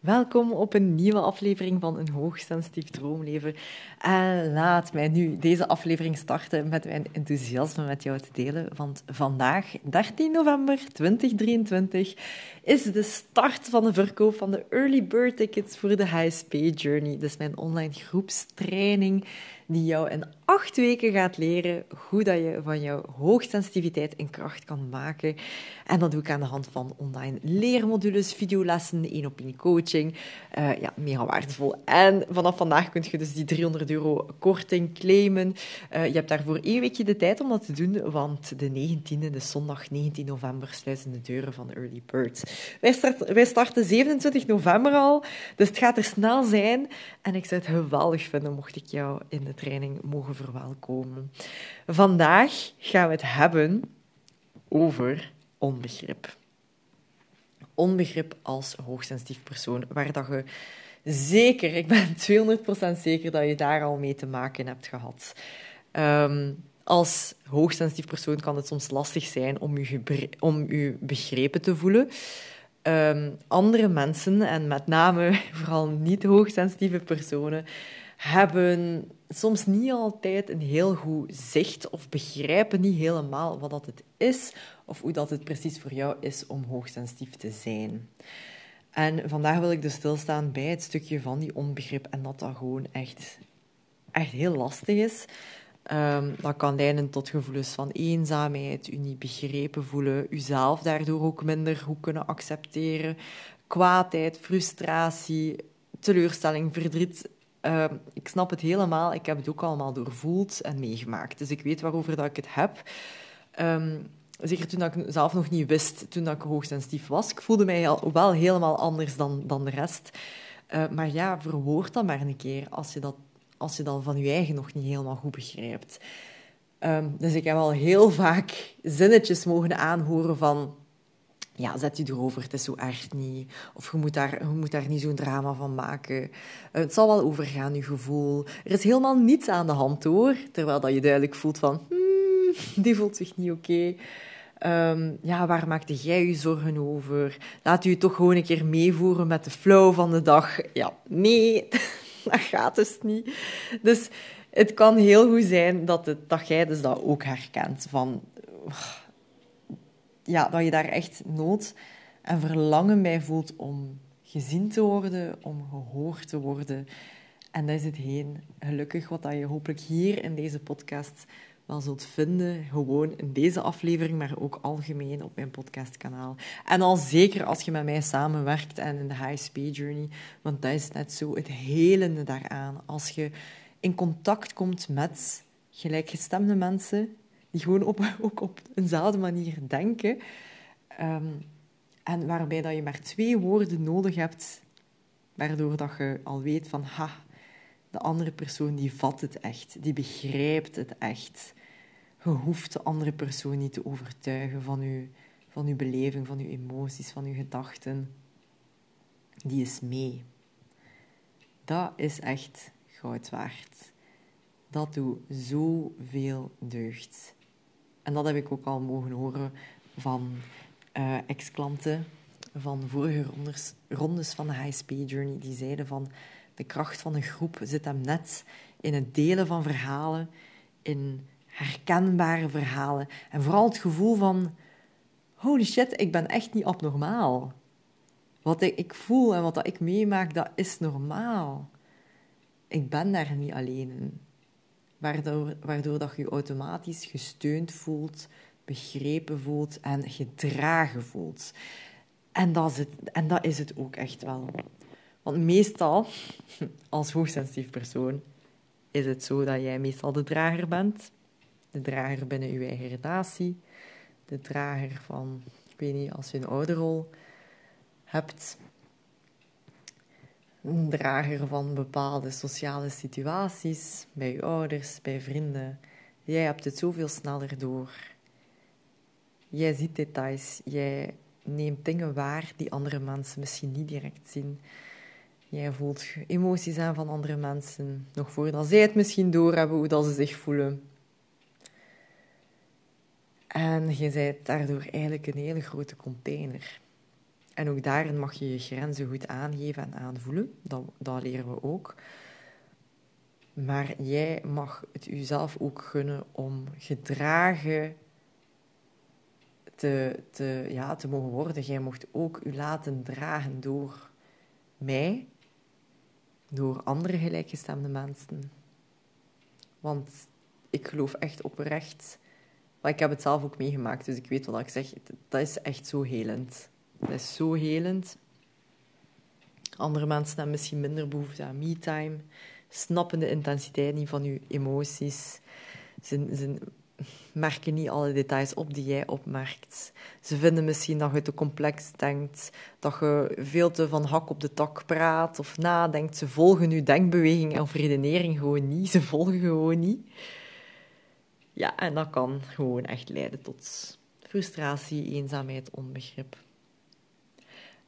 Welkom op een nieuwe aflevering van Een Hoogsensitief Droomleven. En laat mij nu deze aflevering starten met mijn enthousiasme met jou te delen. Want vandaag, 13 november 2023, is de start van de verkoop van de Early Bird Tickets voor de HSP Journey. Dus mijn online groepstraining die jou in acht weken gaat leren hoe dat je van jouw hoogsensitiviteit een kracht kan maken. En dat doe ik aan de hand van online leermodules, videolessen, één op één coaching. Uh, ja, mega waardevol. En vanaf vandaag kun je dus die 300 euro korting claimen. Uh, je hebt daarvoor één weekje de tijd om dat te doen, want de 19e, de zondag 19 november, sluiten de deuren van Early Bird. Wij, wij starten 27 november al, dus het gaat er snel zijn. En ik zou het geweldig vinden mocht ik jou in de training mogen verwelkomen. Vandaag gaan we het hebben over onbegrip. Onbegrip als hoogsensitief persoon, waar dat je zeker, ik ben 200% zeker dat je daar al mee te maken hebt gehad. Um, als hoogsensitief persoon kan het soms lastig zijn om je, om je begrepen te voelen. Um, andere mensen, en met name vooral niet hoogsensitieve personen, hebben soms niet altijd een heel goed zicht of begrijpen niet helemaal wat dat het is of hoe dat het precies voor jou is om hoogsensitief te zijn. En vandaag wil ik dus stilstaan bij het stukje van die onbegrip en dat dat gewoon echt, echt heel lastig is. Um, dat kan leiden tot gevoelens van eenzaamheid, u niet begrepen voelen, uzelf daardoor ook minder goed kunnen accepteren, kwaadheid, frustratie, teleurstelling, verdriet. Uh, ik snap het helemaal. Ik heb het ook allemaal doorvoeld en meegemaakt. Dus ik weet waarover dat ik het heb. Um, zeker toen ik zelf nog niet wist, toen ik hoogsensitief was. Ik voelde mij wel helemaal anders dan, dan de rest. Uh, maar ja, verwoord dat maar een keer als je dat als je dan van je eigen nog niet helemaal goed begrijpt. Dus ik heb al heel vaak zinnetjes mogen aanhoren van... Ja, zet u erover, het is zo erg niet. Of je moet daar, je moet daar niet zo'n drama van maken. Uh, het zal wel overgaan, je gevoel. Er is helemaal niets aan de hand, hoor. Terwijl dat je duidelijk voelt van... Hmm, die voelt zich niet oké. Um, ja, waar maakte jij je zorgen over? Laat u toch gewoon een keer meevoeren met de flow van de dag. Ja, nee, dat gaat dus niet. Dus het kan heel goed zijn dat, het, dat jij dus dat ook herkent. Van, ja, dat je daar echt nood en verlangen bij voelt om gezien te worden, om gehoord te worden. En dat is het heen. Gelukkig wat dat je hopelijk hier in deze podcast wel zult vinden, gewoon in deze aflevering, maar ook algemeen op mijn podcastkanaal. En al zeker als je met mij samenwerkt en in de HSP Journey, want dat is net zo het helende daaraan. Als je in contact komt met gelijkgestemde mensen, die gewoon op, ook op eenzelfde manier denken, um, en waarbij dat je maar twee woorden nodig hebt, waardoor dat je al weet van, ha, de andere persoon die vat het echt, die begrijpt het echt. Je hoeft de andere persoon niet te overtuigen van uw, van uw beleving, van uw emoties, van uw gedachten. Die is mee. Dat is echt goud waard. Dat doet zoveel deugd. En dat heb ik ook al mogen horen van uh, ex-klanten van vorige rondes, van de HSP Journey. Die zeiden van de kracht van een groep zit hem net in het delen van verhalen, in herkenbare verhalen. En vooral het gevoel van: holy shit, ik ben echt niet abnormaal. Wat ik, voel en wat ik meemaak, dat is normaal. Ik ben daar niet alleen in. Waardoor, waardoor dat je, automatisch gesteund voelt, begrepen voelt en gedragen voelt. En dat, is het, en dat is het ook echt wel. Want meestal, als hoogsensitief persoon, is het zo dat jij meestal de drager bent de drager binnen je eigen relatie, de drager van, ik weet niet, als je een ouderrol hebt, een drager van bepaalde sociale situaties, bij je ouders, bij vrienden. Jij hebt het zoveel sneller door. Jij ziet details, jij neemt dingen waar die andere mensen misschien niet direct zien. Jij voelt emoties aan van andere mensen, nog voordat zij het misschien doorhebben hoe dat ze zich voelen. En je bent daardoor eigenlijk een hele grote container. En ook daarin mag je je grenzen goed aangeven en aanvoelen. Dat, dat leren we ook. Maar jij mag het jezelf ook gunnen om gedragen te, te, ja, te mogen worden. Jij mocht ook u laten dragen door mij, door andere gelijkgestemde mensen. Want ik geloof echt oprecht, maar ik heb het zelf ook meegemaakt, dus ik weet wat ik zeg. Dat is echt zo helend. Dat is zo helend. Andere mensen hebben misschien minder behoefte aan me-time, snappen de intensiteit niet van je emoties. Ze, ze merken niet alle details op die jij opmerkt. Ze vinden misschien dat je te complex denkt, dat je veel te van hak op de tak praat of nadenkt. Ze volgen je denkbeweging of redenering gewoon niet. Ze volgen gewoon niet. Ja, en dat kan gewoon echt leiden tot frustratie, eenzaamheid, onbegrip.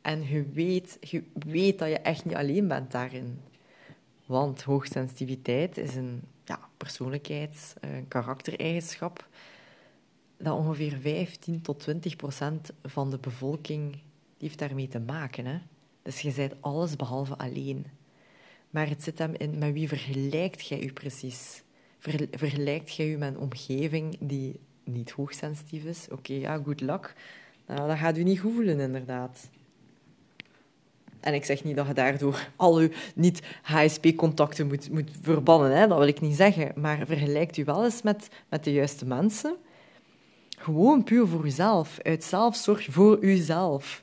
En je weet, je weet dat je echt niet alleen bent daarin. Want hoogsensitiviteit is een ja, persoonlijkheid, een karaktereigenschap, dat ongeveer 15 tot 20 procent van de bevolking heeft daarmee te maken. Hè? Dus je bent alles behalve alleen. Maar het zit hem in met wie vergelijkt jij je precies? vergelijkt jij je met een omgeving die niet hoogsensitief is? Oké, ja, good luck. Nou, dat gaat u niet goed voelen, inderdaad. En ik zeg niet dat je daardoor al je niet-HSP-contacten moet, moet verbannen, hè? dat wil ik niet zeggen. Maar vergelijkt u wel eens met, met de juiste mensen. Gewoon puur voor uzelf, uit zelfzorg voor uzelf.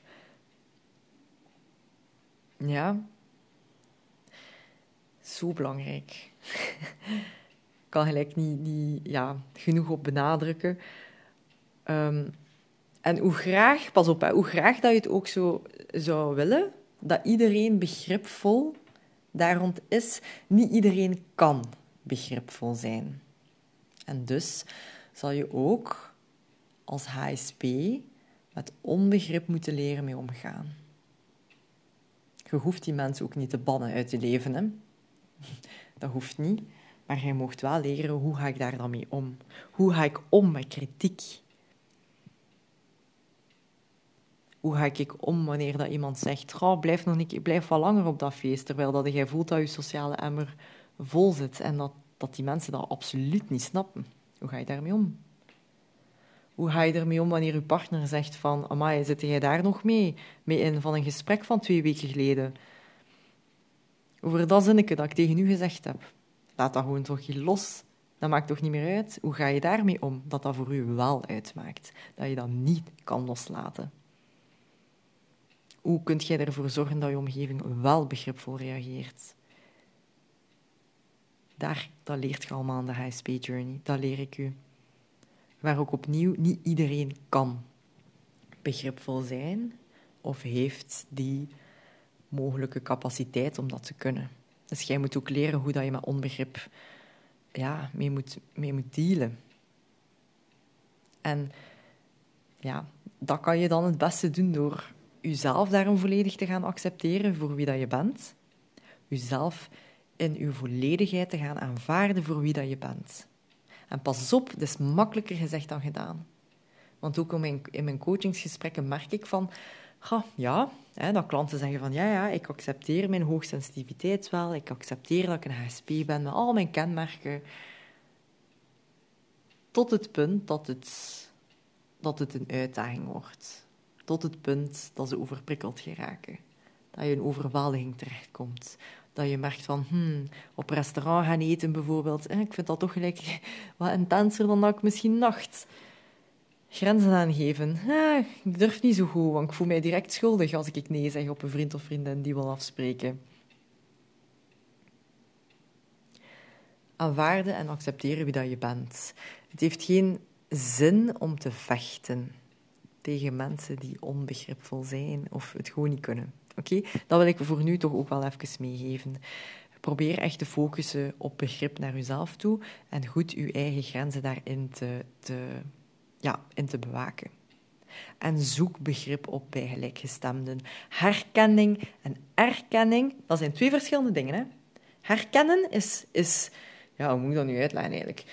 Ja, zo belangrijk. Ik kan gelijk niet, niet ja, genoeg op benadrukken. Um, en hoe graag, pas op, hè, hoe graag dat je het ook zo zou willen, dat iedereen begripvol daar rond is. Niet iedereen kan begripvol zijn. En dus zal je ook als HSP met onbegrip moeten leren mee omgaan. Je hoeft die mensen ook niet te bannen uit je leven. Hè? Dat hoeft niet. Maar je mocht wel leren hoe ga ik daar dan mee om. Hoe ga ik om met kritiek? Hoe ga ik om wanneer dat iemand zegt, Goh, blijf nog niet, blijf wat langer op dat feest, terwijl dat jij voelt dat je sociale emmer vol zit en dat, dat die mensen dat absoluut niet snappen. Hoe ga je daarmee om? Hoe ga je ermee om wanneer je partner zegt van, amai, zit jij daar nog mee, mee in van een gesprek van twee weken geleden? Over dat zinnetje dat ik tegen u gezegd heb. Laat dat gewoon toch los. Dat maakt toch niet meer uit? Hoe ga je daarmee om? Dat dat voor u wel uitmaakt. Dat je dat niet kan loslaten. Hoe kunt jij ervoor zorgen dat je omgeving wel begripvol reageert? Daar, dat leert je allemaal aan de HSP Journey. Dat leer ik u. Maar ook opnieuw, niet iedereen kan begripvol zijn of heeft die mogelijke capaciteit om dat te kunnen. Dus jij moet ook leren hoe dat je met onbegrip ja, mee, moet, mee moet dealen. En ja, dat kan je dan het beste doen door jezelf daarom volledig te gaan accepteren voor wie dat je bent. Jezelf in uw volledigheid te gaan aanvaarden voor wie dat je bent. En pas op, dat is makkelijker gezegd dan gedaan. Want ook in mijn, in mijn coachingsgesprekken merk ik van... ja, hè, dat klanten zeggen van... Ja, ja, ik accepteer mijn hoogsensitiviteit wel. Ik accepteer dat ik een HSP ben met al mijn kenmerken. Tot het punt dat het, dat het een uitdaging wordt tot het punt dat ze overprikkeld geraken. Dat je in overweldiging terechtkomt. Dat je merkt van, hmm, op restaurant gaan eten bijvoorbeeld, ik vind dat toch gelijk wat intenser dan dat ik misschien dacht. Grenzen aangeven. ik durf niet zo goed, want ik voel mij direct schuldig als ik nee zeg op een vriend of vriendin die wil afspreken. Aanvaarden en accepteren wie dat je bent. Het heeft geen zin om te vechten tegen mensen die onbegripvol zijn of het gewoon niet kunnen. Oké, dat wil ik voor nu toch ook wel even meegeven. Probeer echt te focussen op begrip naar uzelf toe en goed uw eigen grenzen daarin te, te, ja, in te bewaken. En zoek begrip op bij gelijkgestemden. Herkenning en erkenning, dat zijn twee verschillende dingen. Hè? Herkennen is, is ja, hoe moet ik dat nu uitleggen eigenlijk?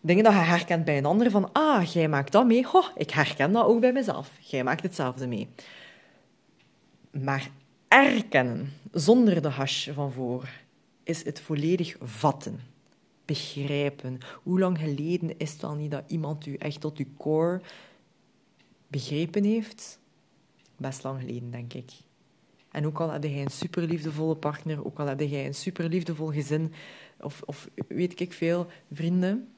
Dingen dat je herkent bij een ander, van ah, jij maakt dat mee, ho, ik herken dat ook bij mezelf. Jij maakt hetzelfde mee. Maar erkennen, zonder de hash van voor, is het volledig vatten. Begrijpen. Hoe lang geleden is het al niet dat iemand u echt tot uw core begrepen heeft? Best lang geleden, denk ik. En ook al heb jij een superliefdevolle partner, ook al heb jij een superliefdevol gezin, of, of weet ik veel, vrienden,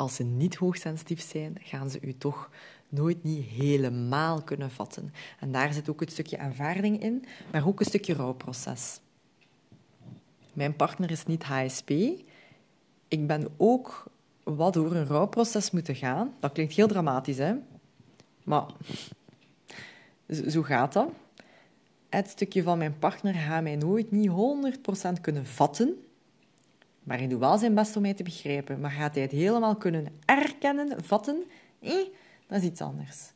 als ze niet hoogsensitief zijn, gaan ze u toch nooit niet helemaal kunnen vatten. En daar zit ook het stukje aanvaarding in, maar ook een stukje rouwproces. Mijn partner is niet HSP. Ik ben ook wat door een rouwproces moeten gaan. Dat klinkt heel dramatisch, hè? Maar zo gaat dat. Het stukje van mijn partner gaat mij nooit niet 100% kunnen vatten. Maar hij doet wel zijn best om mij te begrijpen. Maar gaat hij het helemaal kunnen erkennen, vatten? Eh, dat is iets anders.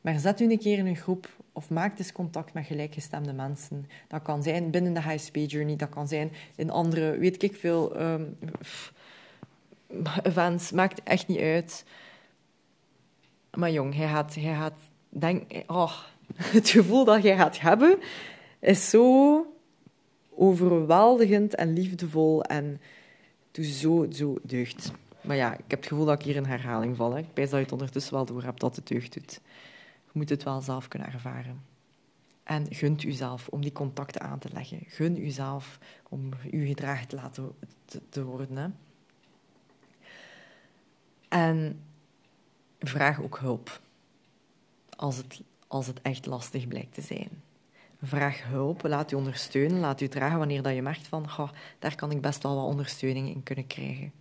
Maar zet u een keer in een groep of maak eens contact met gelijkgestemde mensen. Dat kan zijn binnen de HSP-journey, dat kan zijn in andere, weet ik veel, um, events. Maakt echt niet uit. Maar jong, hij gaat, hij gaat denk, oh, het gevoel dat jij gaat hebben, is zo overweldigend en liefdevol en doe zo, zo deugd. Maar ja, ik heb het gevoel dat ik hier in herhaling val. Ik wijs dat je het ondertussen wel door hebt dat het deugd doet. Je moet het wel zelf kunnen ervaren. En gunt uzelf om die contacten aan te leggen. Gun uzelf om u gedragen te laten te, worden. En vraag ook hulp. Als het, als het echt lastig blijkt te zijn. Vraag hulp, laat u ondersteunen, laat u dragen wanneer dat je merkt van, goh, daar kan ik best wel wat ondersteuning in kunnen krijgen.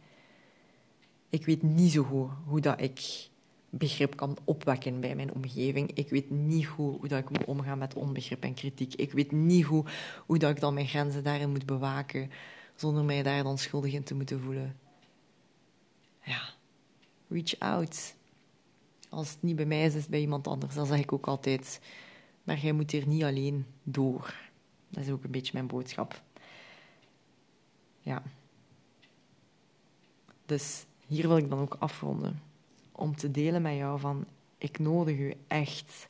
Ik weet niet zo goed hoe dat ik begrip kan opwekken bij mijn omgeving. Ik weet niet goed hoe dat ik moet omgaan met onbegrip en kritiek. Ik weet niet goed hoe dat ik dan mijn grenzen daarin moet bewaken, zonder mij daar dan schuldig in te moeten voelen. Ja, reach out. Als het niet bij mij is, is het bij iemand anders. Dan zeg ik ook altijd. Maar jij moet hier niet alleen door. Dat is ook een beetje mijn boodschap. Ja. Dus hier wil ik dan ook afronden. Om te delen met jou van, ik nodig u echt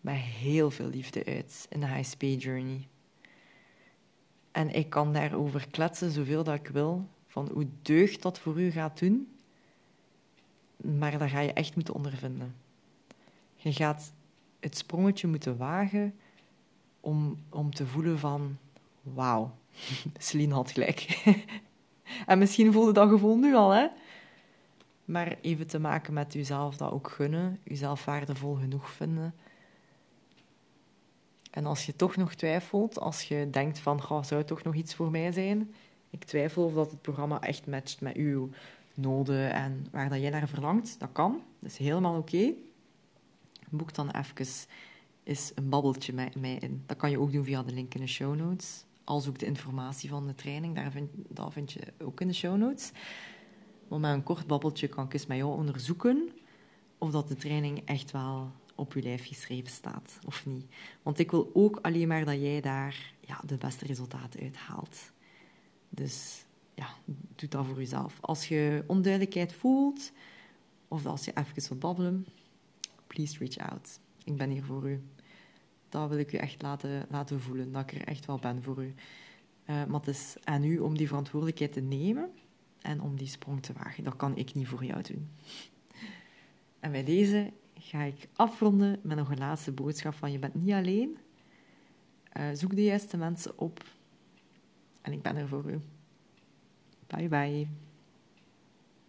met heel veel liefde uit in de HSP Journey. En ik kan daarover kletsen zoveel dat ik wil, van hoe deugd dat voor u gaat doen. Maar dat ga je echt moeten ondervinden. Je gaat het sprongetje moeten wagen om, om te voelen van... Wauw, Celine had gelijk. en misschien voelde dat gevoel nu al, hè? Maar even te maken met jezelf dat ook gunnen, jezelf waardevol genoeg vinden. En als je toch nog twijfelt, als je denkt van, zou het toch nog iets voor mij zijn? Ik twijfel of dat het programma echt matcht met uw noden en waar dat jij naar verlangt. Dat kan, dat is helemaal oké. Boek dan even is een babbeltje met mij in. Dat kan je ook doen via de link in de show notes. Als ook de informatie van de training, daar vind, dat vind je ook in de show notes. Maar met een kort babbeltje kan ik eens met jou onderzoeken of dat de training echt wel op je lijf geschreven staat of niet. Want ik wil ook alleen maar dat jij daar ja, de beste resultaten uithaalt. Dus ja, doe dat voor jezelf. Als je onduidelijkheid voelt of als je even wilt babbelen, please reach out. Ik ben hier voor u. Dat wil ik u echt laten, laten voelen, dat ik er echt wel ben voor u. Uh, maar het is aan u om die verantwoordelijkheid te nemen en om die sprong te wagen. Dat kan ik niet voor jou doen. En bij deze ga ik afronden met nog een laatste boodschap van je bent niet alleen. Uh, zoek de juiste mensen op en ik ben er voor u. Bye bye.